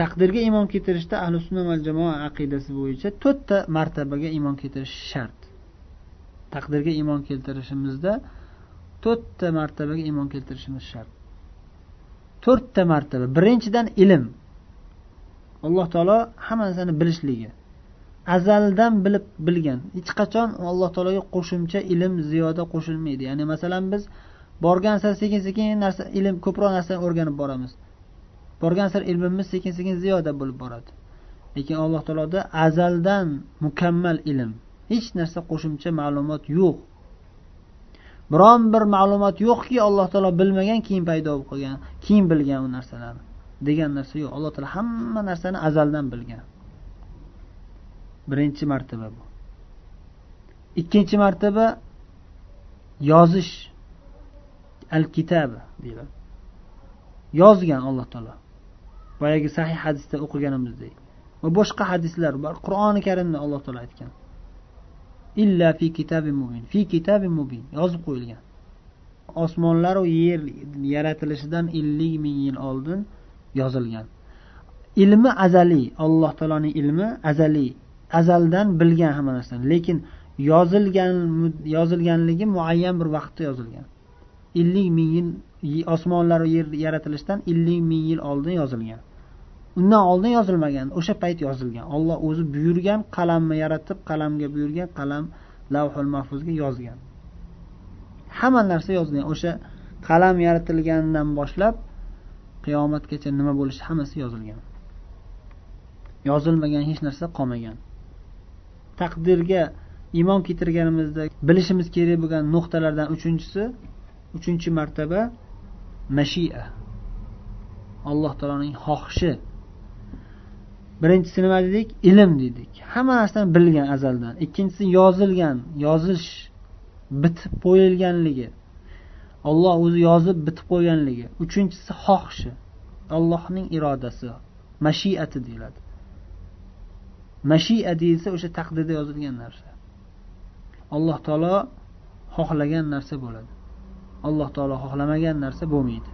taqdirga iymon keltirishda ahli sunna va jamoa aqidasi bo'yicha to'rtta martabaga iymon keltirish shart. Taqdirga iymon keltirishimizda to'rtta martabaga iymon keltirishimiz shart. To'rtta martaba. Birinchidan ilm. Alloh taolo hamma narsani bilishligi. Azaldan bilib bilgan. Hech qachon alloh taologa qo'shimcha ilm ziyoda qo'shilmaydi. Ya'ni masalan biz borgan sari sekin sekin narsa ilm ko'proq narsani o'rganib boramiz. Borgan sari ilmimiz sekin sekin ziyoda bo'lib boradi. Lekin alloh taoloda azaldan mukammal ilm. Hech narsa qo'shimcha ma'lumot yo'q. Biron bir ma'lumot yo'qki alloh taolo bilmagan keyin paydo bo'lib qolgan keyin bilgan u narsalarni. Degan narsa yo'q. Alloh taolo hamma narsani azaldan bilgan. Birinchi martaba bu. Ikkinchi martaba yozish. Al kitaba deyiladi. Yozgan alloh taolo. Boyagi sahih hadisda o'qiganimizdek va boshqa hadislar bor. Qur'oni karimda alloh taolo aytgan. Illa fi kitabi mubin. Fi kitabi mubin. Yozib qo'yilgan. Osmonlaru yer yaratilishidan ellik ming yil oldin yozilgan. Ilmi azaliy. Alloh taoloning ilmi azaliy. Azaldan bilgan hamma narsani. Lekin yozilgan yozilganligi muayyan bir vaqtda yozilgan. Ellik ming yil osmonlar yer yaratilishidan ellik ming yil oldin yozilgan. Undan oldin yozilmagan o'sha payt yozilgan. Olloh o'zi buyurgan qalamni yaratib qalamga buyurgan qalam lavhul mahfuzga yozgan. Hamma narsa yozilgan. O'sha qalam yaratilganidan boshlab qiyomatgacha nima bo'lishi hammasi yozilgan. Yozilmagan hech narsa qolmagan. Taqdirga iymon keltirganimizda bilishimiz kerak bo'lgan nuqtalardan uchinchisi uchinchi martaba mashia. Alloh taoloning xohishi birinchisi nima dedik? Ilm dedik. Hamma narsani bilgan azaldan. Ikkinchisi yozilgan yozish bitib qo'yilganligi. Olloh o'zi yozib bitib qo'yganligi. Uchinchisi xohishi. Allohning irodasi mashiati deyiladi. Mashia deyilsa o'sha taqdirda yozilgan narsa. Alloh taolo xohlagan narsa bo'ladi. Alloh taolo xohlamagan narsa bo'lmaydi.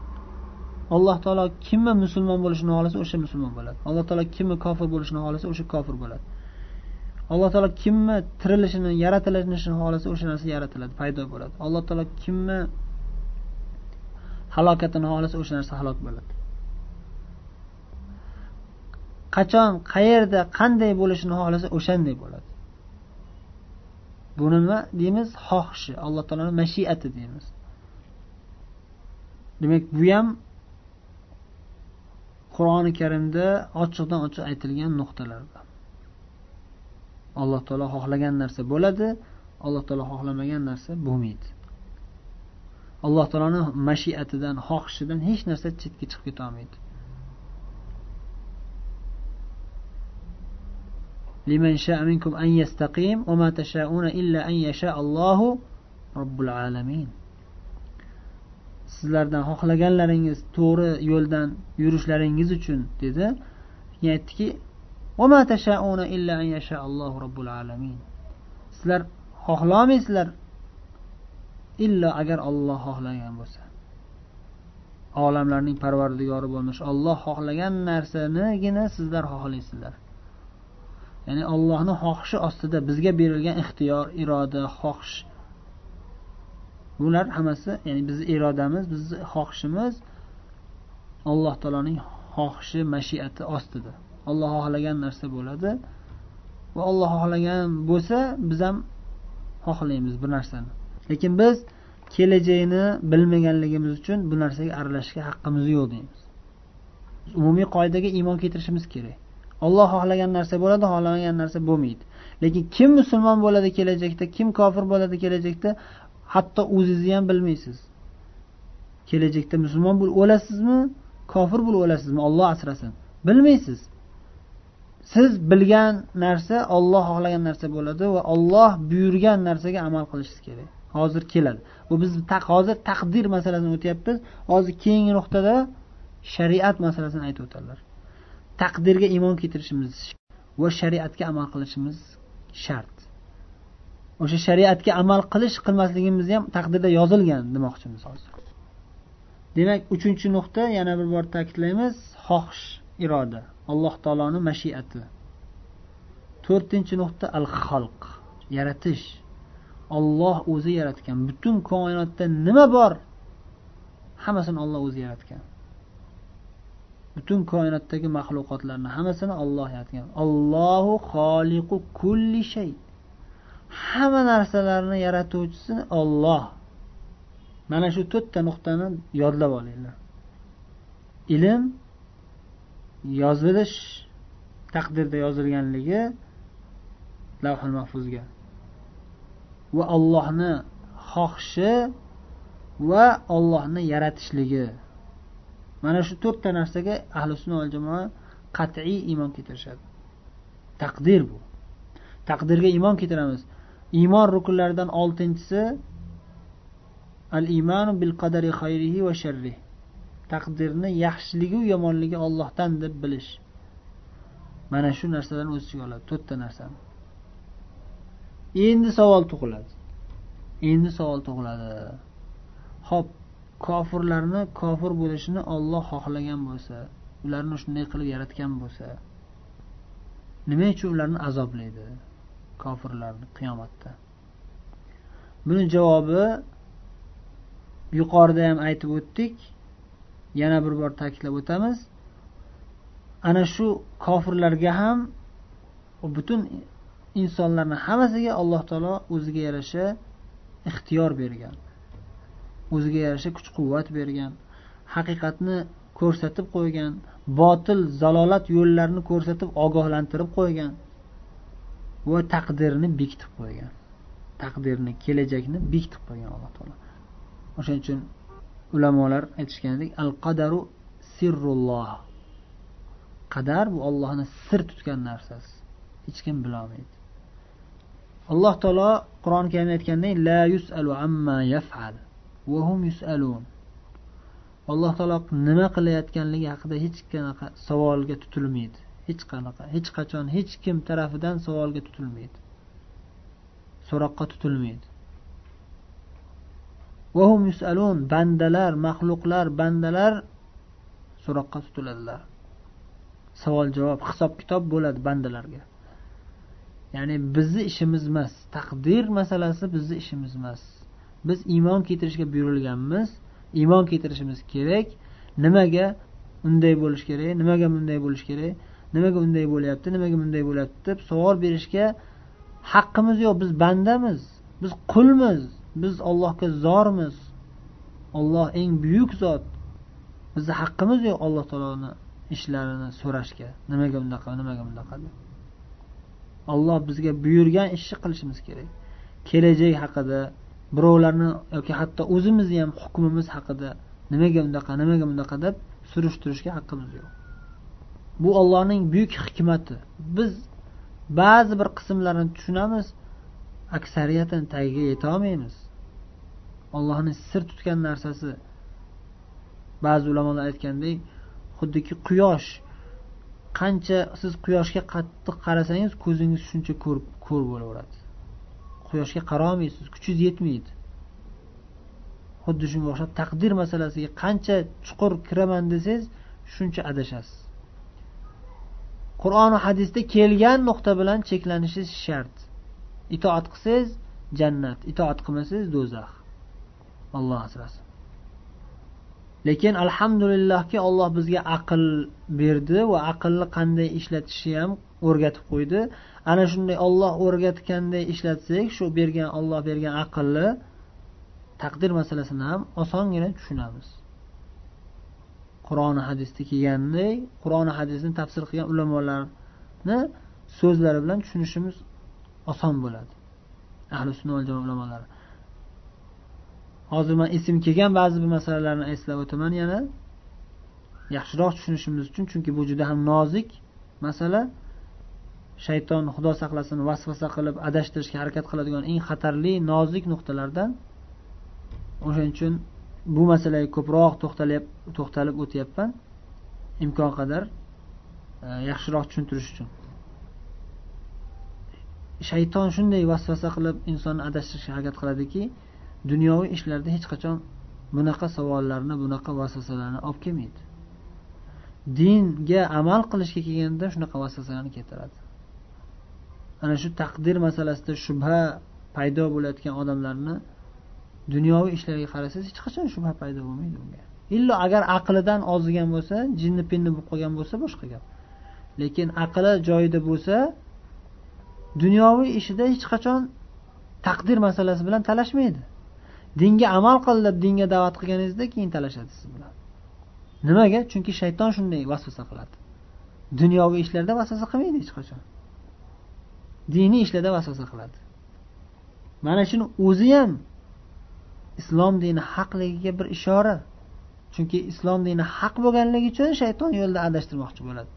Alloh taolo kimni musulmon bo'lishini xohlasa o'sha musulmon bo'ladi. Alloh taolo kimni kofir bo'lishini xohlasa o'sha kofir bo'ladi. Alloh taolo kimni tirilishini yaratilishini xohlasa o'sha narsa yaratiladi paydo bo'ladi. Alloh taolo kimni halokatini xohlasa o'sha narsa halok bo'ladi. Qachon qayerda qanday bo'lishini xohlasa o'shanday bo'ladi. Buni nima deymiz? Xohishi. Alloh taoloni mashiati deymiz. Demak bu ham qur'oni karimda ochiqdan ochiq aytilgan nuqtalar alloh taolo xohlagan narsa bo'ladi alloh taolo xohlamagan narsa bo'lmaydi alloh taoloni mashiatidan xohishidan hech narsa chetga chiqib ketolmaydi لمن شاء منكم أن يستقيم وما تشاءون إلا أن يشاء الله رب العالمين sizlardan xohlaganlaringiz to'g'ri yo'ldan yurishlaringiz uchun dedi. Aytdiki sizlar xohlolmaysizlar illo agar olloh xohlagan bo'lsa. Olamlarning parvardigori bo'lmish olloh xohlagan narsanigina sizlar xohlaysizlar. Ya'ni ollohni xohishi ostida bizga berilgan ixtiyor iroda xohish bular hammasi ya'ni bizni irodamiz bizni xohishimiz alloh taoloning xohishi mashiati ostida. Olloh xohlagan narsa bo'ladi va olloh xohlagan bo'lsa biz ham xohlaymiz bir narsani. Lekin biz kelajakni bilmaganligimiz uchun bu narsaga aralashishga haqqimiz yo'q deymiz. Umumiy qoidaga iymon keltirishimiz kerak. Olloh xohlagan narsa bo'ladi xohlamagan narsa bo'lmaydi. Lekin kim musulmon bo'ladi kelajakda kim kofir bo'ladi kelajakda hatto o'zingizni ham bilmaysiz. Kelajakda musulmon bo'lib o'lasizmi kofir bo'lib o'lasizmi olloh asrasin. Bilmaysiz. Siz bilgan narsa olloh xohlagan narsa bo'ladi va olloh buyurgan narsaga amal qilishingiz kerak. Hozir keladi. Bu biz hozir taqdir masalasini o'tyapmiz. Hozir keyingi nuqtada shariat masalasini aytib o'tadilar taqdirga iymon keltirishimiz va shariatga amal qilishimiz shart. O'sha shariatga amal qilish qilmasligimizni ham taqdirda yozilgan demoqchimiz hozir demak uchinchi nuqta yana bir bor ta'kidlaymiz. Xohish iroda. Alloh taoloni mashiati. To'rtinchi nuqta al xalq yaratish. Olloh o'zi yaratgan. Butun koinotda nima bor? Hammasini olloh o'zi yaratgan. Butun koinotdagi maxluqotlarni hammasini olloh yaratgan. Allohu xoliqu kulli shay. Hamma narsalarni yaratuvchisi olloh mana shu to'rtta nuqtani yodlab olinglar. Ilm yozilish taqdirda yozilganligi lavhul mahfuzga. Va ollohni xohishi va ollohni yaratishligi. Mana shu to'rtta narsaga ahli sunna va jamoa qat'iy iymon keltirishadi. Taqdir bu. Taqdirga iymon keltiramiz. Iymon rukunlaridan oltinchisi al iymanu bil qadari xayrihi va sharri taqdirni yaxshiligi yomonligi ollohdan deb bilish. Mana shu narsalarni o'z ichiga oladi to'rtta narsani. Endi savol tug'iladi. Endi savol tug'iladi. Ho'p kofirlarni kofir bo'lishini olloh xohlagan bo'lsa ularni shunday qilib yaratgan bo'lsa nima uchun ularni azoblaydi? Kofirlarni qiyomatda. Buni javobi yuqorida ham aytib o'tdik. Yana bir bor ta'kidlab o'tamiz. Ana shu kofirlarga ham butun insonlarni hammasiga alloh taolo o'ziga yarasha ixtiyor bergan o'ziga yarasha kuch quvvat bergan haqiqatni ko'rsatib qo'ygan botil zalolat yo'llarini ko'rsatib ogohlantirib qo'ygan va taqdirni bekitib qo'ygan. Taqdirni kelajakni bekitib qo'ygan alloh taolo. O'shaning uchun ulamolar aytishgandek al qadaru sirrulloh. Qadar bu ollohni sir tutgan narsasi. Hech kim bilolmaydi. Alloh taolo qur'oni karimda aytgandek la yusalu amma yafal va hum yusalun. Alloh taolo nima qilayotganligi haqida hech qanaqa savolga tutilmaydi. Hech qanaqa hech qachon hech kim tarafidan savolga tutilmaydi. So'roqqa tutilmaydi. Vahum yusalun bandalar maxluqlar bandalar so'roqqa tutiladilar. Savol javob hisob kitob bo'ladi bandalarga. Ya'ni bizni ishimiz emas taqdir masalasi bizni ishimiz emas. Biz iymon keltirishga buyurilganmiz iymon keltirishimiz kerak. Nimaga unday bo'lishi kerak nimaga bunday bo'lishi kerak? Nimaga unday bo'lyapti nimaga bunday bo'lyapti deb savol berishga haqqimiz yo'q. Biz bandamiz biz qulmiz biz ollohga zormiz. Olloh eng buyuk zot. Bizni haqqimiz yo'q alloh taoloni ishlarini so'rashga. Nimaga bunaqa nimaga bunaqa deb. Olloh bizga buyurgan ishni qilishimiz kerak. Kelajak haqida birovlarni yoki hatto o'zimizni ham hukmimiz haqida nimaga bunaqa nimaga bunaqa deb surishtirishga haqqimiz yo'q. Bu ollohning buyuk hikmati. Biz ba'zi bir qismlarini tushunamiz aksariyatini tagiga yetolmaymiz ollohni sir tutgan narsasi ba'zi ulamolar aytgandek xuddiki quyosh. Qancha siz quyoshga qattiq qarasangiz ko'zingiz shuncha ko'r bo'laveradi. Quyoshga qarolmaysiz kuchingiz yetmaydi. Xuddi shunga o'xshab taqdir masalasiga qancha chuqur kiraman desangiz shuncha adashasiz. Qur'oni hadisda kelgan nuqta bilan cheklanishingiz shart. Itoat qilsangiz jannat itoat qilmasangiz do'zax. Alloh asrasin. Lekin alhamdulillahki olloh bizga aql berdi va aqlni qanday ishlatishni ham o'rgatib qo'ydi. Ana shunday olloh o'rgatganday ishlatsak shu bergan olloh bergan aqlni taqdir masalasini ham osongina tushunamiz. Qur'oni hadisda kelganidek qur'oni hadisni tafsir qilgan ulamolarni so'zlari bilan tushunishimiz oson bo'ladi. Ahli sunna val jamoa ulamolari hozir man esim kelgan ba'zi bir masalalarni eslab o'taman yana. Yaxshiroq tushunishimiz uchun chunki bu juda ham nozik masala. Shayton xudo saqlasin vasvasa qilib adashtirishga harakat qiladigan eng xatarli nozik nuqtalardan o'shaning uchun bu masalaga ko'proq to'xtalib to'xtalib o'tyapman imkon qadar e, yaxshiroq tushuntirish uchun. Shayton shunday vasvasa qilib insonni adashtirishga harakat qiladiki dunyoviy ishlarda hech qachon bunaqa savollarni bunaqa vasvasalarni olib kelmaydi. Dinga amal qilishga kelganda shunaqa vasvasalarni keltiradi. Ana shu taqdir masalasida shubha paydo bo'layotgan odamlarni dunyoviy ishlarga qarasangiz hech qachon shubha paydo bo'lmaydi unga. Illo agar aqlidan ozigan bo'lsa jinni pinni bo'lib qolgan bo'lsa boshqa gap. Lekin aqli joyida bo'lsa dunyoviy ishida hech qachon taqdir masalasi bilan talashmaydi. Dinga amal qil deb dinga da'vat qilganingizda keyin talashadi siz bilan. Nimaga? Chunki shayton shunday vasvasa qiladi. Dunyoviy ishlarda vasvasa qilmaydi hech qachon. Diniy ishlarda vasvasa qiladi. Mana shuni o'zi ham islom dini haqligiga bir ishora. Chunki islom dini haq bo'lganligi uchun shayton yo'lda adashtirmoqchi bo'ladi.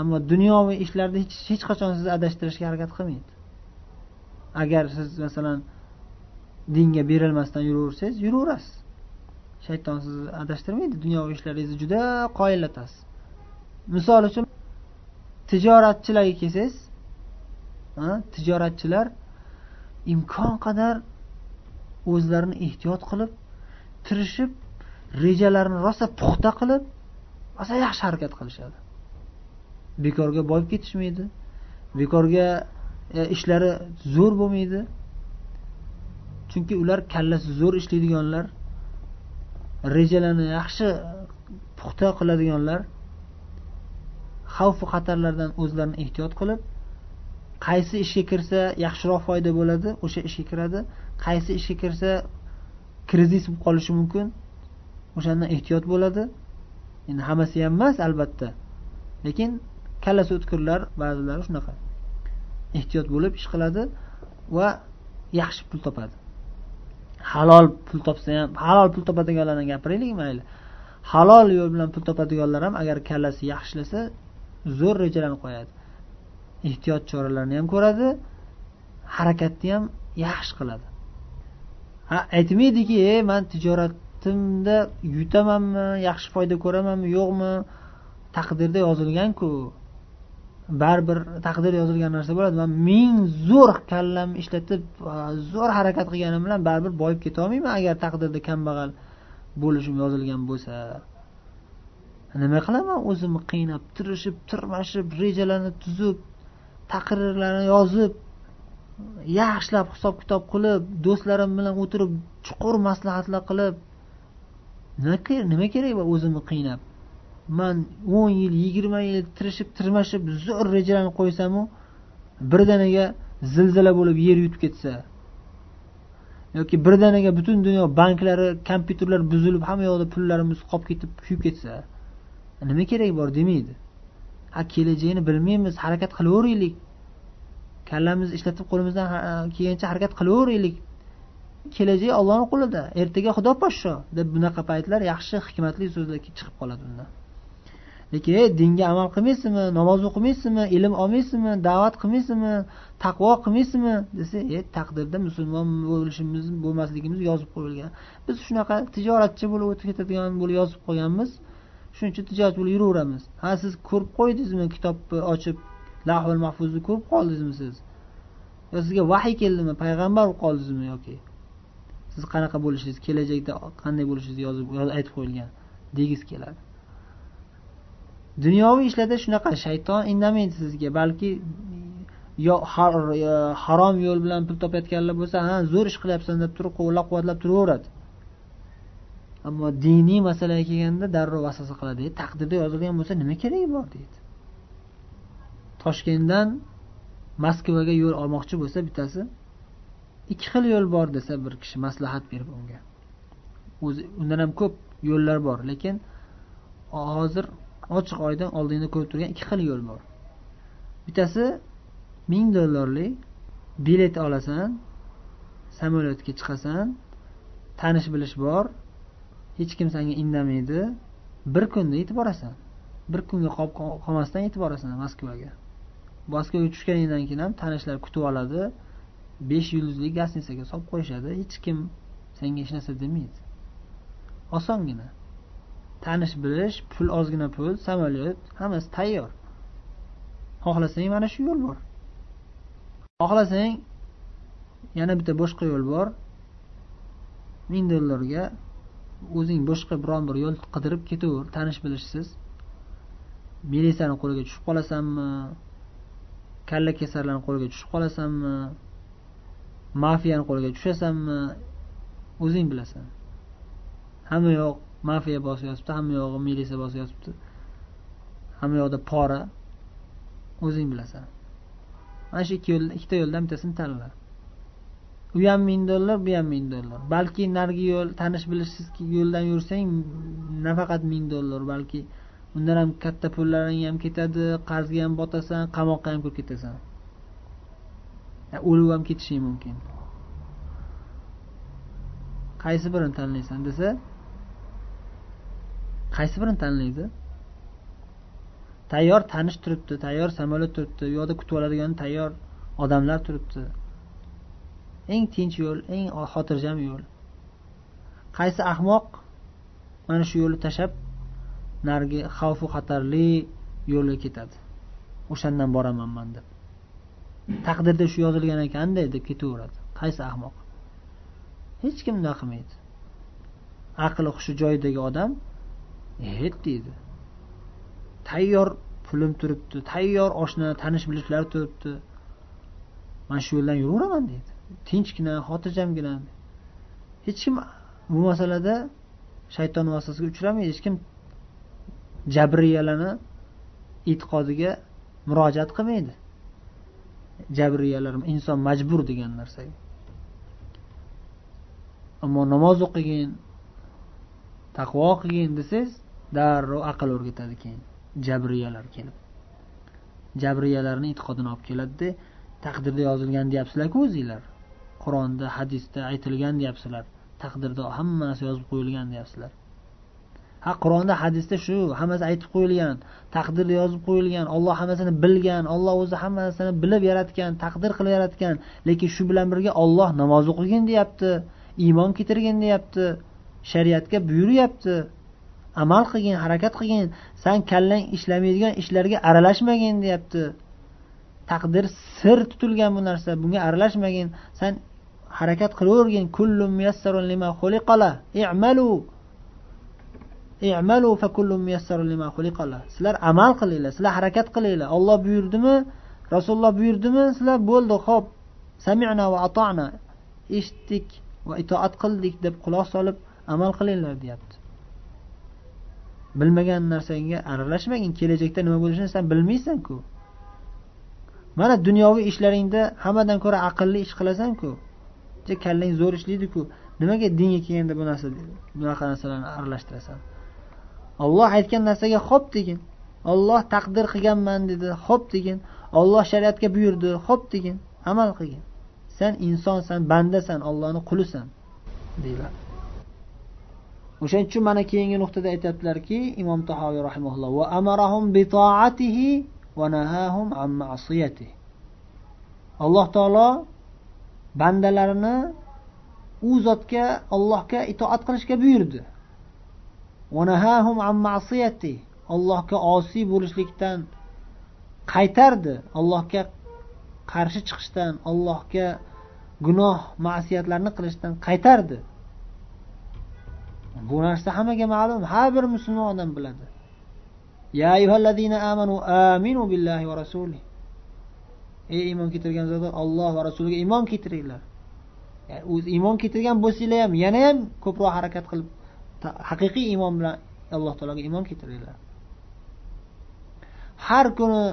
Ammo dunyoviy ishlarda hech hech qachon sizni adashtirishga harakat qilmaydi. Agar siz masalan dinga berilmasdan yuraversangiz yuraverasiz. Shayton sizni adashtirmaydi dunyoviy ishlaringizni juda qoyillatasiz. Misol uchun tijoratchilarga kelsangiz tijoratchilar imkon qadar o'zlarini ehtiyot qilib tirishib rejalarini rosa puxta qilib rosa yaxshi harakat qilishadi. Bekorga boyib ketishmaydi. Bekorga e, ishlari zo'r bo'lmaydi. Chunki ular kallasi zo'r ishlaydiganlar rejalarni yaxshi puxta qiladiganlar xavfu xatarlardan o'zlarini ehtiyot qilib qaysi ishga kirsa yaxshiroq foyda bo'ladi o'sha ishga kiradi. Qaysi ishga kirsa krizis bo'lib qolishi mumkin o'shandan ehtiyot bo'ladi. Endi hammasi ham emas albatta. Lekin kallasi o'tkirlar ba'zilari shunaqa. Ehtiyot bo'lib ish qiladi va yaxshi pul topadi. Halol pul topsa ham halol pul topadiganlarni gapiraylik mayli. Halol yo'l bilan pul topadiganlar ham agar kallasi yaxshilasa zo'r rejalarni qo'yadi. Ehtiyot choralarini ham ko'radi harakatni ham yaxshi qiladi. Aytmaydiki e man tijoratimda yutamanmi yaxshi foyda ko'ramanmi yo'qmi? Taqdirda yozilganku. Baribir taqdir yozilgan narsa bo'ladi. Man ming zo'r kallamni ishlatib zo'r harakat qilganim bilan baribir boyib ketolmayman agar taqdirda kambag'al bo'lishim yozilgan bo'lsa. Nima qilaman? O'zimni qiynab tirishib tirmashib rejalarni tuzib taqrirlarni yozib yaxshilab hisob kitob qilib do'stlarim bilan o'tirib chuqur maslahatlar qilib nima kerak bor o'zimni qiynab? Man o'n yil yigirma yil tirishib tirmashib zo'r rejalarni qo'ysamu birdaniga zilzila bo'lib yer yutib ketsa. Yoki birdaniga butun dunyo banklari kompyuterlar buzilib hamma yoqda pullarimiz qolib ketib kuyib ketsa nima keragi bor demaydi. Ha kelajakni bilmaymiz harakat qilaveraylik. Kallamizni ishlatib qo'limizdan kelgancha harakat qilaveraylik. Kelajak ollohni qo'lida ertaga xudo poshsho deb bunaqa paytlar yaxshi hikmatli so'zlar chiqib qoladi undan lekin ey dinga amal qilmaysizmi namoz o'qimaysizmi ilm olmaysizmi da'vat qilmaysizmi taqvo qilmaysizmi desa e taqdirda musulmon bo'lishimiz bo'lmasligimiz yozib qo'yilgan. Biz shunaqa tijoratchi bo'lib o'tib ketadigan bo'lib yozib qo'yganmiz. Shuning uchun tijorat bo'lib yuraveramiz. Ha siz ko'rib qo'ydingizmi kitobni ochib lahul mahfuzni ko'rib qoldingizmi siz? Yo sizga vahiy keldimi? Payg'ambar bo'lib qoldingizmi yoki? Siz qanaqa bo'lishingiz kelajakda qanday bo'lishingiz yozib aytib qo'yilgan degiz keladi. Dunyoviy ishlarda shunaqa shayton indamaydi sizga balki yo harom yo'l bilan pul topayotganlar bo'lsa ha zo'r ish qilyapsan deb turib qo'llab quvvatlab turaveradi. Ammo diniy masalaga kelganda darrov vasvasa qiladi taqdirda yozilgan bo'lsa nima keragi bor deydi. Toshkentdan moskvaga yo'l olmoqchi bo'lsa bittasi ikki xil yo'l bor desa bir kishi maslahat berib unga. O'zi undan ham ko'p yo'llar bor lekin hozir ochiq oydin oldingda ko'rib turgan ikki xil yo'l bor. Bittasi ming dollarlik bilet olasan samolyotga chiqasan tanish bilish bor hech kim senga indamaydi bir kunda yetib borasan. Bir kunga qolmasdan yetib borasan moskvaga. Moskvaga tushganingdan keyin ham tanishlar kutib oladi. Besh yulduzli gostinisaga solib qo'yishadi. Hech kim senga hech narsa demaydi. Osongina. Tanish bilish pul ozgina pul samolyot hammasi tayyor. Xohlasang mana shu yo'l bor. Xohlasang yana bitta boshqa yo'l bor. Ming dollarga o'zing boshqa biron bir yo'l qidirib ketaver. Tanish bilishsiz. Militsiyani qo'liga tushib qolasanmi? Kalla kesarlarni qo'liga tushib qolasanmi? Mafiyani qo'liga tushasanmi? O'zing bilasan. Hamma yoq mafiya bosib yotibdi hamma yog'i militsiya bosib yotibdi hamma yoqda pora. O'zing bilasan. Mana shu ikki yo'l ikkita yo'ldan bittasini tanla. U ham ming dollar bu ham ming dollar. Balki narigi yo'l tanish bilishsiz yo'ldan yursang nafaqat ming dollar balki undan ham katta pullaring ham ketadi qarzga ham botasan qamoqqa ham kirib ketasan. O'lib ham ketishing mumkin. Qaysi birini tanlaysan desa? Qaysi birini tanlaydi? Tayyor tanish turibdi tayyor samolyot turibdi u yoqda kutib oladigan tayyor odamlar turibdi. Eng tinch yo'l eng xotirjam yo'l. Qaysi ahmoq mana shu yo'lni tashlab narigi xavfu xatarli yo'lga ketadi. O'shandan boraman man deb. Taqdirda shu yozilgan ekanda deb ketaveradi. Qaysi ahmoq? Hech kim bunaqa qilmaydi aqli hushi joyidagi odam et deydi. Tayyor pulim turibdi tayyor oshna tanish bilishlar turibdi. Man shu yo'ldan yuraveraman deydi. Tinchgina xotirjamgina. Hech kim bu masalada shayton vasvasasiga uchramaydi. Hech kim jabriyalarni e'tiqodiga murojaat qilmaydi. Jabriyalar inson majbur degan narsaga. Ammo namoz o'qigin taqvo qilgin desangiz darrov aql o'rgatadi keyin jabriyalar kelib. Jabriyalarni e'tiqodini olib keladida taqdirda yozilgan deyapsizlarku o'zinglar. Qur'onda hadisda aytilgan deyapsizlar. Taqdirda hamma narsa yozib qo'yilgan deyapsizlar. Ha qur'onda hadisda shu hammasi aytib qo'yilgan taqdir yozib qo'yilgan olloh hammasini bilgan olloh o'zi hamma narsani bilib yaratgan taqdir qilib yaratgan lekin shu bilan birga olloh namoz o'qigin deyapti iymon keltirgin deyapti shariatga buyuryapti amal qilgin harakat qilgin san kallang ishlamaydigan ishlarga aralashmagin deyapti. Taqdir sir tutilgan bu narsa bunga aralashmagin san harakat qilavergin sizlar amal qilinglar sizlar harakat qilinglar. Alloh buyurdimi? Rasululloh buyurdimi? Sizlar bo'ldi xo'p. Sami'na va atona eshitdik va itoat qildik deb quloq solib amal qilinglar deyapti. Bilmagan narsangga aralashmagin. Kelajakda nima bo'lishini san bilmaysan-ku. Mana dunyoviy ishlaringda hammadan ko'ra aqlli ish qilasanku. Kallang zo'r ishlaydiku. Nimaga dinga kelganda bu narsa bunaqa narsalarni aralashtirasan olloh aytgan narsaga xo'p degin olloh taqdir qilganman dedi xo'p degin olloh shariatga buyurdi xo'p degin amal qilgin. San insonsan bandasan ollohni qulisan deyiladi. O'shaning uchun mana keyingi nuqtada aytyaptilarki imom tahoviy rahimaulloh va amarahum bi toatihi va nahahum an ma'siyatihi. Alloh taolo bandalarini u zotga allohga itoat qilishga buyurdi. Allohga osiy bo'lishlikdan qaytardi. Allohga qarshi chiqishdan allohga gunoh ma'siyatlarni qilishdan qaytardi. Bu narsa hammaga ma'lum. Har bir musulmon odam biladi. Ya ayyuhallazina amanu aminu billahi va rasuli ey iymon keltirgan zotlar olloh va rasuliga iymon keltiringlar. O'zi iymon keltirgan bo'lsanglar ham yana ham ko'proq harakat qilib haqiqiy iymon bilan alloh taologa iymon keltiringlar. Har kuni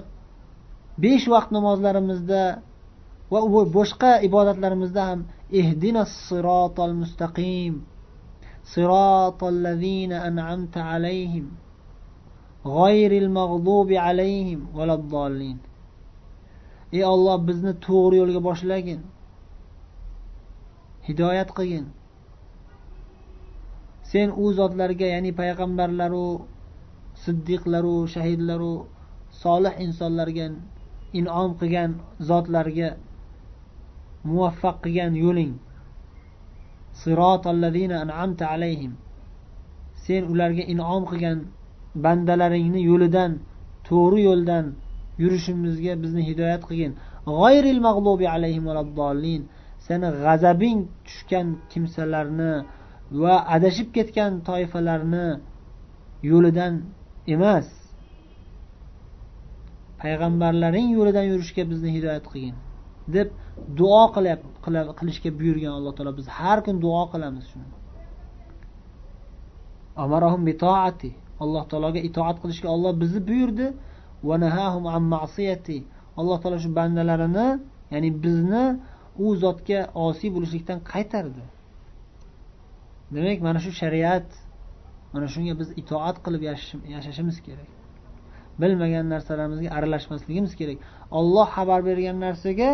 besh vaqt namozlarimizda va boshqa ibodatlarimizda ham ehdina sirotol mustaqim sirotol lazina an'amta alayhim g'ayril mag'dubi alayhim valaddallin ey olloh bizni to'g'ri yo'lga boshlagin hidoyat qilgin. Sen u zotlarga ya'ni payg'ambarlaru siddiqlaru shahidlaru solih insonlarga inom qilgan zotlarga muvaffaq qilgan yo'ling. An'amta alayhim. Sen ularga inom qilgan bandalaringni yo'lidan to'g'ri yo'ldan yurishimizga bizni hidoyat qilgin. G'oyril mag'lubi alayhim seni g'azabing tushgan kimsalarni va adashib ketgan toifalarni yo'lidan emas. Payg'ambarlaring yo'lidan yurishga bizni hidoyat qilgin deb duo qilishga buyurgan alloh taolo biz har kun duo qilamiz shuni. Amarahum bitoati alloh taologa itoat qilishga olloh bizni buyurdi. Alloh taolo shu bandalarini ya'ni bizni u zotga osiy bo'lishlikdan qaytardi. Demak mana shu shariat mana shunga biz itoat qilib yashashimiz kerak. Bilmagan narsalarimizga aralashmasligimiz kerak. Olloh xabar bergan narsaga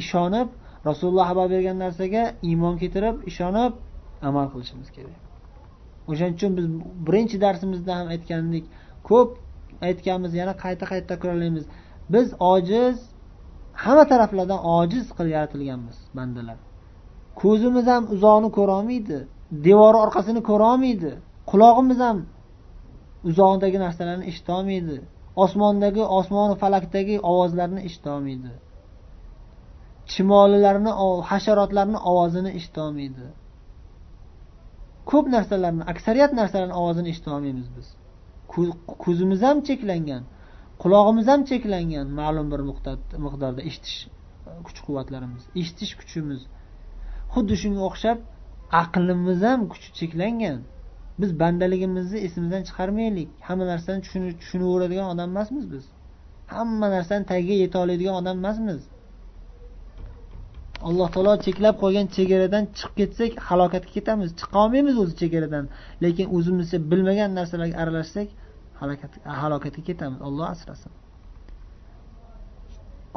ishonib rasululloh xabar bergan narsaga iymon keltirib ishonib amal qilishimiz kerak. O'shaning uchun biz birinchi darsimizda ham aytgandik ko'p aytganmiz yana qayta qayta takrorlaymiz. Biz ojiz hamma taraflardan ojiz qilib yaratilganmiz bandalar. Ko'zimiz ham uzoqni ko'rolmaydi. Devori orqasini ko'rolmaydi. Qulog'imiz ham uzoqdagi narsalarni eshitolmaydi. Osmondagi osmon falakdagi ovozlarni eshitolmaydi. Chumolilarni hasharotlarni ovozini eshitolmaydi. Ko'p narsalarni aksariyat narsalarni ovozini eshitolmaymiz biz. Ko'zimiz ham cheklangan qulog'imiz ham cheklangan ma'lum bir miqdorda eshitish kuch quvvatlarimiz eshitish kuchimiz xuddi shunga o'xshab aqlimiz ham kuchi cheklangan. Biz bandaligimizni esimizdan chiqarmaylik. Hamma narsani tushunaveradigan odam emasmiz biz. Hamma narsani tagiga yeta oladigan odam emasmiz. Alloh taolo cheklab qo'ygan chegaradan chiqib ketsak halokatga ketamiz. Chiqa olmaymiz o'zi chegaradan. Lekin o'zimizcha bilmagan narsalarga aralashsak halokatga ketamiz. Olloh asrasin.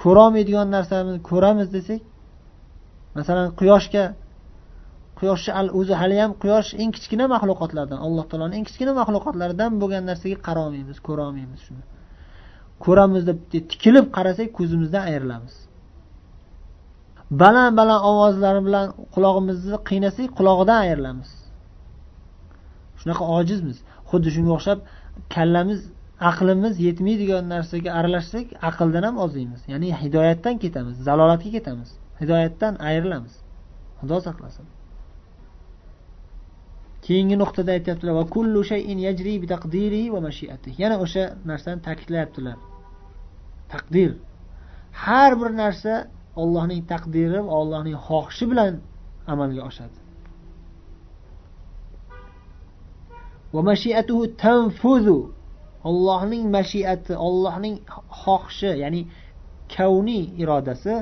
Ko'rolmaydigan narsamizni ko'ramiz desak masalan quyoshga quyoshni o'zi haliyam quyosh eng kichkina maxluqotlardan alloh taoloni eng kichkina maxluqotlaridan bo'lgan narsaga qarolmaymiz ko'rolmaymiz shuni. Ko'ramiz deb tikilib qarasak ko'zimizdan ayrilamiz. Baland baland ovozlari bilan qulog'imizni qiynasak qulog'idan ayrilamiz. Shunaqa ojizmiz. Xuddi shunga o'xshab kallamiz aqlimiz yetmaydigan narsaga aralashsak aqldan ham ozaymiz ya'ni hidoyatdan ketamiz zalolatga ketamiz. Hidoyatdan ayrilamiz. Xudo saqlasin. Keyingi nuqtada aytyaptilar va kullu shayin yajri bi taqdiri va mashiatihi. Yana o'sha narsani ta'kidlayaptilar. Taqdir. Har bir narsa ollohning taqdiri va ollohning xohishi bilan amalga oshadi. Va mashiatuhu tanfuzu. Ollohning mashiati ollohning xohishi ya'ni kavniy irodasi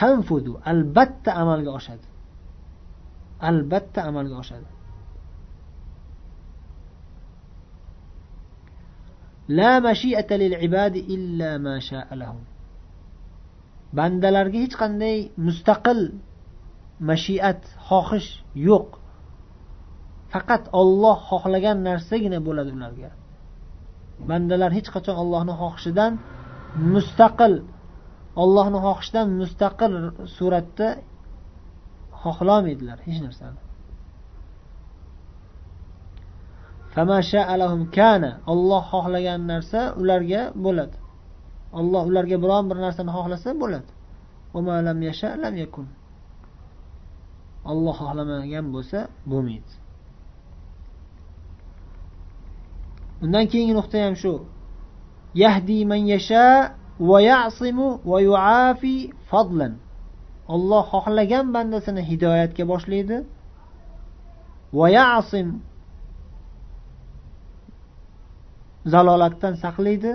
tanfudu albatta amalga oshadi. Albatta amalga oshadi. La mashiata lil ibadi illa ma lahum. Bandalarga hech qanday mustaqil mashiat xohish yo'q. Faqat olloh xohlagan narsagina bo'ladi ularga. Bandalar hech qachon ollohni xohishidan mustaqil ollohni xohishidan mustaqil suratda xohlolmaydilar hech narsani. Olloh xohlagan narsa ularga bo'ladi. Olloh ularga biron bir narsani xohlasa bo'ladi. Olloh xohlamagan bo'lsa bo'lmaydi. Undan keyingi nuqta ham shu. Yahdi man yasha olloh xohlagan bandasini hidoyatga boshlaydi. vayasim zalolatdan saqlaydi.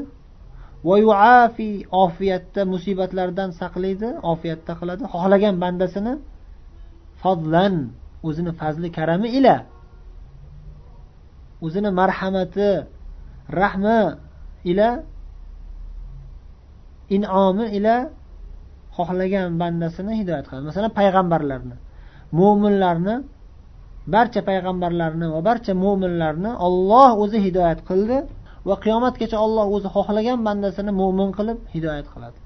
vayuafi ofiyatda musibatlardan saqlaydi. Ofiyatda qiladi. Xohlagan bandasini fadlan o'zini fazli karami ila o'zini marhamati rahmi ila inomi ila xohlagan bandasini hidoyat qiladi. Masalan payg'ambarlarni mo'minlarni barcha payg'ambarlarni va barcha mo'minlarni olloh o'zi hidoyat qildi va qiyomatgacha olloh o'zi xohlagan bandasini mo'min qilib hidoyat qiladi.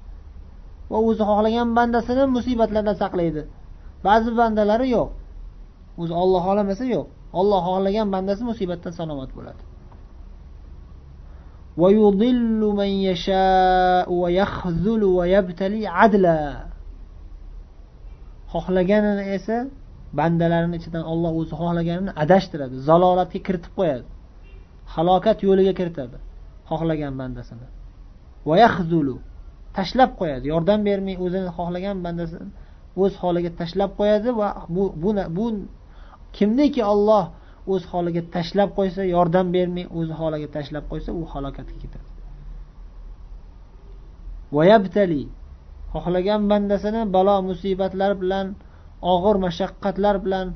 Va o'zi xohlagan bandasini musibatlardan saqlaydi. Ba'zi bandalari yo'q. O'zi olloh xohlamasa yo'q. Olloh xohlagan bandasi musibatdan salomat bo'ladi. ويضل من يشاء ويخذل ويبتلي عدلا xohlaganini esa bandalarini ichidan olloh o'zi xohlaganini adashtiradi zalolatga kiritib qo'yadi halokat yo'liga kiritadi xohlagan bandasini tashlab qo'yadi yordam bermay o'zini xohlagan bandasini o'z holiga tashlab qo'yadi va bu bu, bu kimniki olloh o'z holiga tashlab qo'ysa yordam bermay o'z holiga tashlab qo'ysa u halokatga ketadi. Vayabtali xohlagan bandasini balo musibatlar bilan og'ir mashaqqatlar bilan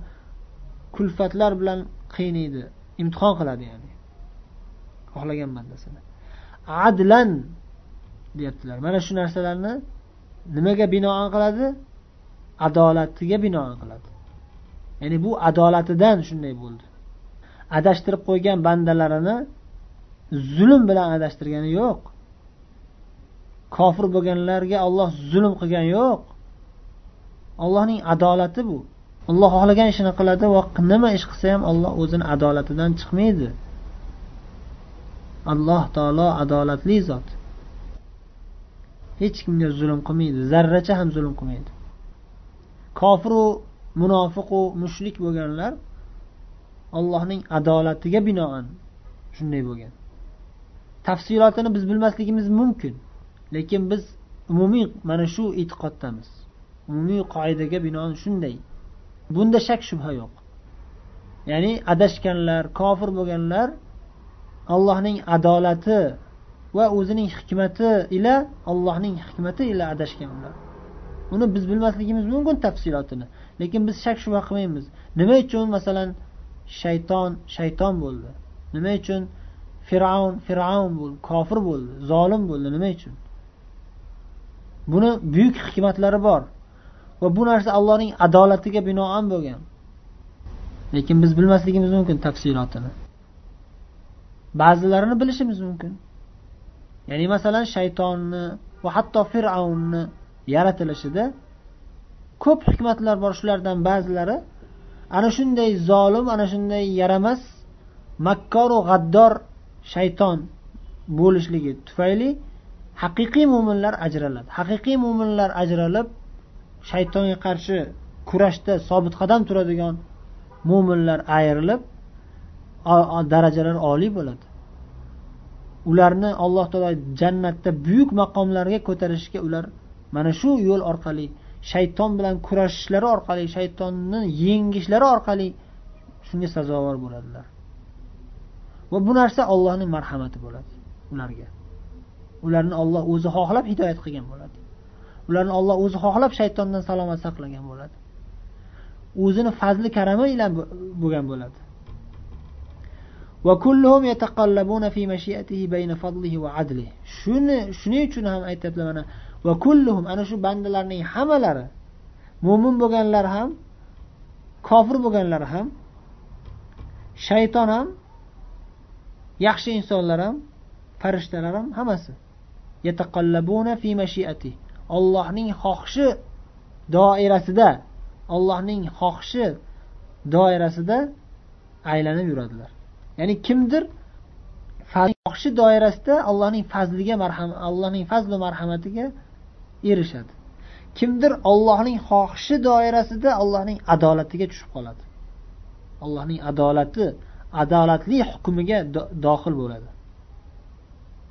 kulfatlar bilan qiynaydi imtihon qiladi ya'ni. Xohlagan bandasini. Adlan deyaptilar. Mana shu narsalarni nimaga binoan qiladi? Adolatiga binoan qiladi. Ya'ni bu adolatidan shunday bo'ldi. Adashtirib qo'ygan bandalarini zulm bilan adashtirgani yo'q. Kofir bo'lganlarga olloh zulm qilgani yo'q. Allohning adolati bu. Olloh xohlagan ishini qiladi va nima ish qilsa ham olloh o'zini adolatidan chiqmaydi. Alloh taolo adolatli zot. Hech kimga zulm qilmaydi zarracha ham zulm qilmaydi. Kofiru munofiqu mushrik bo'lganlar allohning adolatiga binoan shunday bo'lgan. Tafsilotini biz bilmasligimiz mumkin lekin biz umumiy mana shu e'tiqoddamiz. Umumiy qoidaga binoan shunday. Bunda shak shubha yo'q. Ya'ni adashganlar kofir bo'lganlar allohning adolati va o'zining hikmati ila allohning hikmati ila adashganlar. Uni biz bilmasligimiz mumkin tafsilotini lekin biz shak shubha qilmaymiz. Nima uchun? Masalan shayton shayton bo'ldi. Nima uchun? Fir'avn fir'avn bo'ldi kofir bo'ldi zolim bo'ldi nima uchun? Buni buyuk hikmatlari bor. Va bu narsa allohning adolatiga binoan bo'lgan. Lekin biz bilmasligimiz mumkin tafsilotini. Ba'zilarini bilishimiz mumkin. Ya'ni masalan shaytonni va hatto fir'avnni yaratilishida ko'p hikmatlar bor. Shulardan ba'zilari ana shunday zolim ana shunday yaramas makkoru g'addor shayton bo'lishligi tufayli haqiqiy mo'minlar ajraladi. Haqiqiy mo'minlar ajralib shaytonga qarshi kurashda sobit qadam turadigan mo'minlar ayrilib darajalar oliy bo'ladi. Ularni alloh taolo jannatda buyuk maqomlarga ko'tarishga ular mana shu yo'l orqali shayton bilan kurashishlari orqali shaytonni yengishlari orqali shunga sazovor bo'ladilar. Va bu narsa ollohning marhamati bo'ladi ularga. Ularni olloh o'zi xohlab hidoyat qilgan bo'ladi. Ularni olloh o'zi xohlab shaytondan salomat saqlagan bo'ladi. O'zini fazli karami bilan bo'lgan bo'ladi. Shuni shuning uchun ham aytyaptilar mana va kulluhum ana shu bandalarning hammalari mo'min bo'lganlar ham kofir bo'lganlar ham shayton ham yaxshi insonlar ham farishtalar ham hammasi. Yataqallabuna fi mashiati. Ollohning xohishi doirasida ollohning xohishi doirasida aylanib yuradilar. Ya'ni kimdir xohishi doirasida allohning fazliga marham allohning fazli marhamatiga erishadi. Kimdir ollohning xohishi doirasida allohning adolatiga tushib qoladi. Allohning adolati adolatli hukmiga dohil bo'ladi.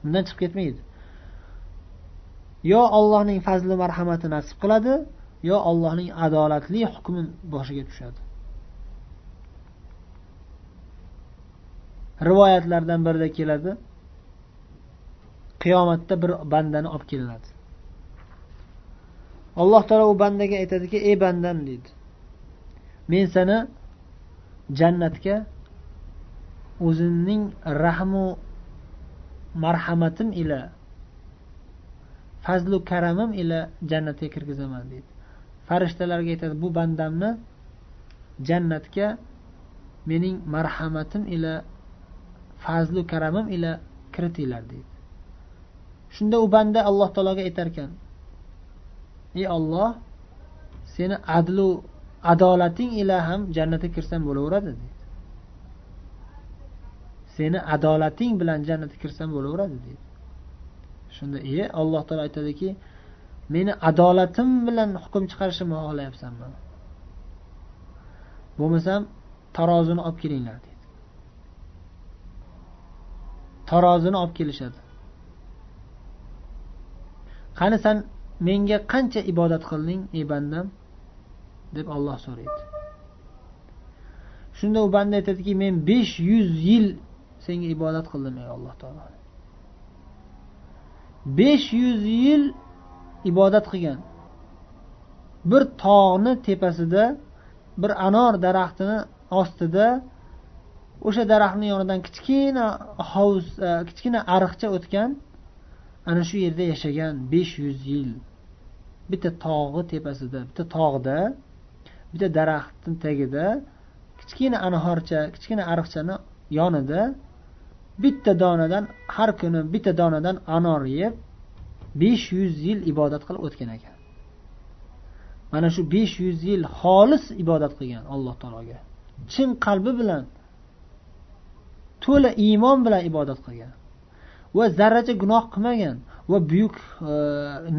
Undan chiqib ketmaydi. Yo ollohning fazli marhamati nasib qiladi yo ollohning adolatli hukmi boshiga tushadi. Rivoyatlardan birida keladi. Qiyomatda bir bandani olib kelinadi. Alloh taolo u bandaga aytadiki ey bandam deydi. Men seni jannatga o'zimning rahmu marhamatim ila fazlu karamim ila jannatga kirgizaman deydi. Farishtalarga aytadi bu bandamni jannatga mening marhamatim ila fazlu karamim ila kiritinglar deydi. Shunda u banda alloh taologa aytar ekan ey olloh seni adlu adolating ila ham jannatga kirsam bo'laveradi deydi. Seni adolating bilan jannatga kirsam bo'laveradi deydi. Shunda e alloh taolo aytadiki meni adolatim bilan hukm chiqarishimni xohlayapsanmi bo'lmasam tarozini olib kelinglar deydi. Tarozini olib kelishadi. Qani san menga qancha ibodat qilding ey bandam? deb olloh so'raydi. Shunda u banda aytadiki men besh yuz yil senga ibodat qildim ey alloh taolo. Besh yuz yil ibodat qilgan. Bir tog'ni tepasida bir anor daraxtini ostida o'sha daraxtni yonidan kichkina hovuz e, kichkina ariqcha o'tgan ana shu yerda yashagan besh yuz yil bitta tog'i tepasida bitta tog'da bitta daraxtni tagida kichkina anhorcha kichkina ariqchani yonida bitta donadan har kuni bitta donadan anor yeb besh yuz yil ibodat qilib o'tgan ekan. Mana shu besh yuz yil xolis ibodat qilgan alloh taologa. Chin qalbi bilan to'la iymon bilan ibodat qilgan. Va zarracha gunoh qilmagan va buyuk e,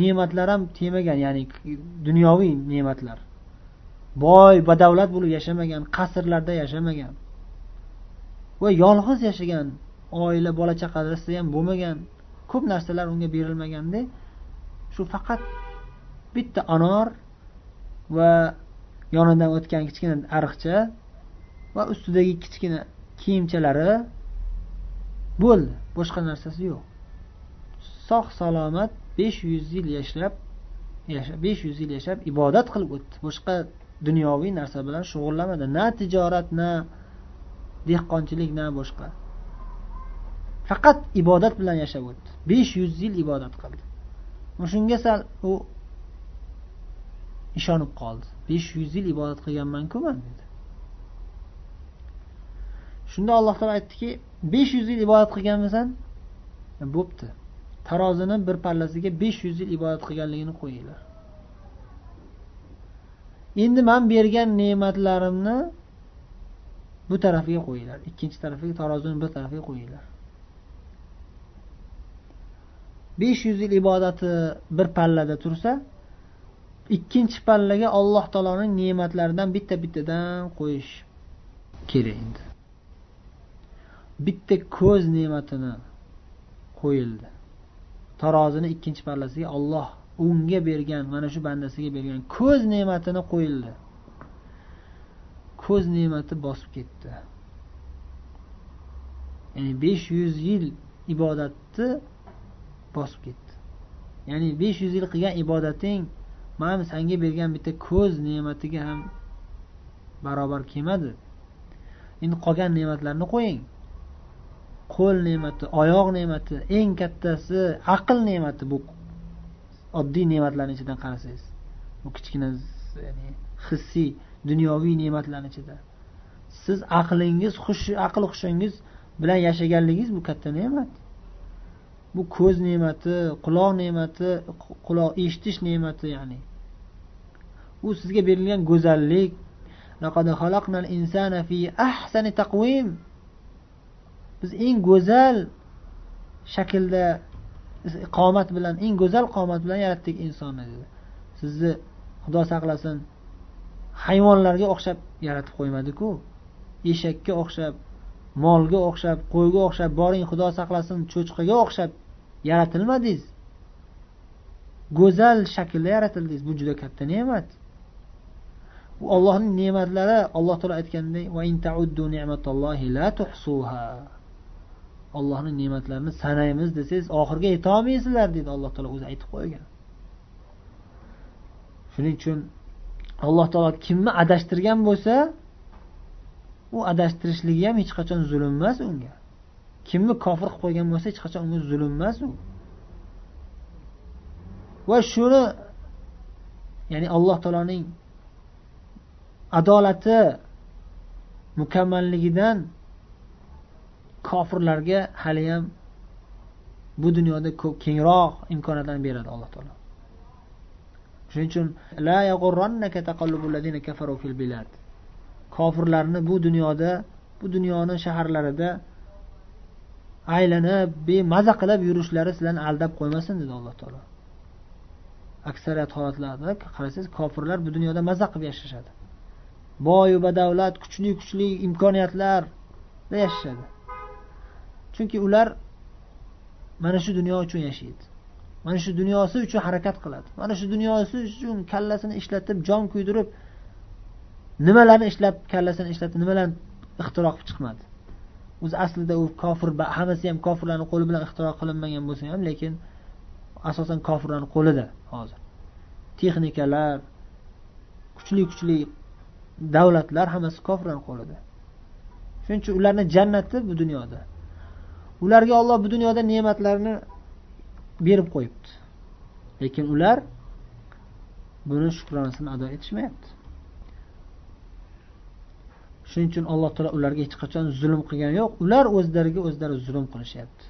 ne'matlar ham tegmagan ya'ni dunyoviy ne'matlar. Boy badavlat bo'lib yashamagan qasrlarda yashamagan va yolg'iz yashagan oila bola chaqasi ham bo'lmagan ko'p narsalar unga berilmaganda shu faqat bitta anor va yonidan o'tgan kichkina ariqcha va ustidagi kichkina kiyimchalari bo'ldi boshqa narsasi yo'q. Sog' salomat besh yuz yil yashab besh yuz yil yashab ibodat qilib o'tdi. Boshqa dunyoviy narsa bilan shug'ullanmadi na tijorat na dehqonchilik na boshqa. Faqat ibodat bilan yashab o'tdi. Besh yuz yil ibodat qildi. Shunga sal u ishonib qoldi. Besh yuz yil ibodat qilganmanku man dedi. Shunda alloh taolo aytdiki besh yuz yil ibodat qilganmisan? Bo'pti. Tarozini bir pallasiga besh yuz yil ibodat qilganligini qo'yinglar. Endi man bergan ne'matlarimni bu tarafiga qo'yinglar. Ikkinchi tarafiga tarozini bir tarafiga qo'yinglar. Besh yuz yil ibodati bir pallada tursa ikkinchi pallaga alloh taoloning ne'matlaridan bitta bittadan qo'yish kerak endi. Bitta ko'z ne'matini qo'yildi. Tarozini ikkinchi pallasiga olloh unga bergan mana shu bandasiga bergan ko'z ne'matini qo'yildi. Ko'z ne'mati bosib ketdi. Ya'ni besh yuz yil ibodatni bosib ketdi. Ya'ni besh yuz yil qilgan ibodating mana sanga bergan bitta ko'z ne'matiga ham barobar kelmadi. Endi qolgan ne'matlarni qo'ying. Qo'l ne'mati oyoq ne'mati eng kattasi aql ne'mati bu oddiy ne'matlarni ichidan qarasangiz. Bu kichkina ya'ni hissiy dunyoviy ne'matlarni ichida. Siz aqlingiz hushi aql hushingiz bilan yashaganligingiz bu katta ne'mat. Bu ko'z ne'mati quloq ne'mati quloq eshitish ne'mati ya'ni. U sizga berilgan go'zallik. Biz eng go'zal shaklda qomat bilan eng go'zal qomat bilan yaratdik insonni dedi. Sizni xudo saqlasin. Hayvonlarga o'xshab yaratib qo'ymadiku. Eshakka o'xshab molga o'xshab qo'yga o'xshab boring xudo saqlasin cho'chqaga o'xshab yaratilmadingiz. Go'zal shaklda yaratildingiz. Bu juda katta ne'mat. Bu ollohning ne'matlari alloh taolo aytganidek ollohni ne'matlarini sanaymiz desangiz oxiriga yetolmaysizlar deydi alloh taolo o'zi aytib qo'ygan. Shuning uchun alloh taolo kimni adashtirgan bo'lsa u adashtirishligi ham hech qachon zulm emas unga. Kimni kofir qilib qo'ygan bo'lsa hech qachon unga zulm emas u. Va shuni ya'ni alloh taoloning adolati mukammalligidan kofirlarga haliyam bu dunyoda ko'p kengroq imkoniyatlarni beradi alloh taolo. Shuning uchun la kofirlarni bu dunyoda bu dunyoni shaharlarida aylanib bemaza qilib yurishlari sizlarni aldab qo'ymasin dedi alloh taolo. Aksariyat holatlarda qarasangiz kofirlar bu dunyoda maza qilib yashashadi. Boyu badavlat kuchli kuchli imkoniyatlarda yashashadi. Chunki ular mana shu dunyo uchun yashaydi. Mana shu dunyosi uchun harakat qiladi. Mana shu dunyosi uchun kallasini ishlatib jon kuydirib nimalarni ishlab kallasini ishlatib nimalarni ixtiro qilib chiqmadi. O'zi aslida u kofir hammasi ham kofirlarni qo'li bilan ixtiro qilinmagan bo'lsa ham lekin asosan kofirlarni qo'lida hozir. Texnikalar kuchli kuchli davlatlar hammasi kofirlarni qo'lida. Shuning uchun ularni jannati bu dunyoda. ularga olloh bu dunyoda ne'matlarni berib qo'yibdi lekin ular buni shukronasini ado etishmayapti shuning uchun alloh taolo ularga hech qachon zulm qilgani yo'q ular o'zlariga o'zlari zulm qilishyapti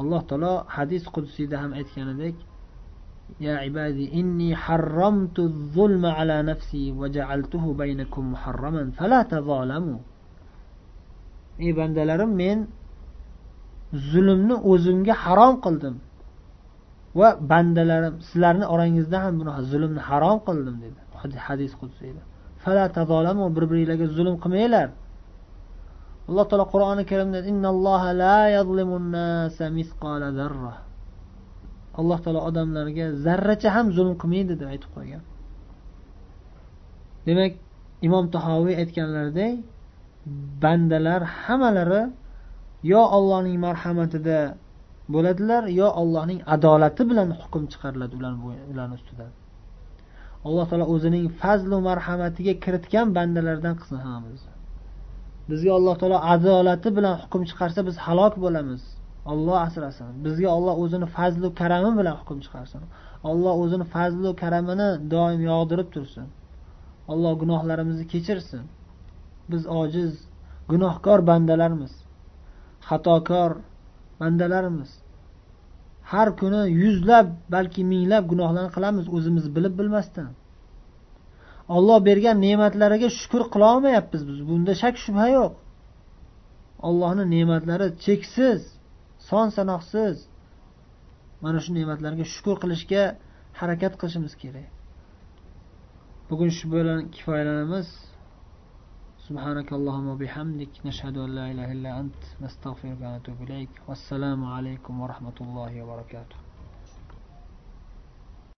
alloh taolo hadis qudsiyda ham aytganidek يا عبادي إني حرمت الظلم على نفسي وجعلته بينكم محرما فلا تظالموا ey bandalarim men zulmni o'zimga harom qildim. Va bandalarim sizlarni orangizda ham buni zulmni harom qildim dedi. Hadis qudsiyda fala tazolamu bir biringlarga zulm qilmanglar. Alloh taolo qur'oni karimda alloh taolo odamlarga zarracha ham zulm qilmaydi deb aytib qo'ygan. Demak imom tahoviy aytganlaridek bandalar hammalari yo ollohning marhamatida bo'ladilar yo ollohning adolati bilan hukm chiqariladi ularni ustidan. Alloh taolo o'zining fazlu marhamatiga kiritgan bandalardan qilsin hammamizni. Bizga alloh taolo adolati bilan hukm chiqarsa biz halok bo'lamiz. Olloh asrasin. Bizga olloh o'zini fazlu karami bilan hukm chiqarsin. Olloh o'zini fazlu karamini doim yog'dirib tursin. Olloh gunohlarimizni kechirsin. Biz ojiz gunohkor bandalarmiz. Xatokor bandalarmiz. Har kuni yuzlab balki minglab gunohlarni qilamiz o'zimiz bilib bilmasdan. Olloh bergan ne'matlariga shukur qilolmayapmiz biz. Bunda shak shubha yo'q. Ollohni ne'matlari cheksiz son sanoqsiz mana shu ne'matlarga shukur qilishga harakat qilishimiz kerak. Bugun shu bilan kifoyalanamiz. سبحانك اللهم وبحمدك نشهد أن لا إله إلا أنت نستغفرك ونتوب إليك والسلام عليكم ورحمة الله وبركاته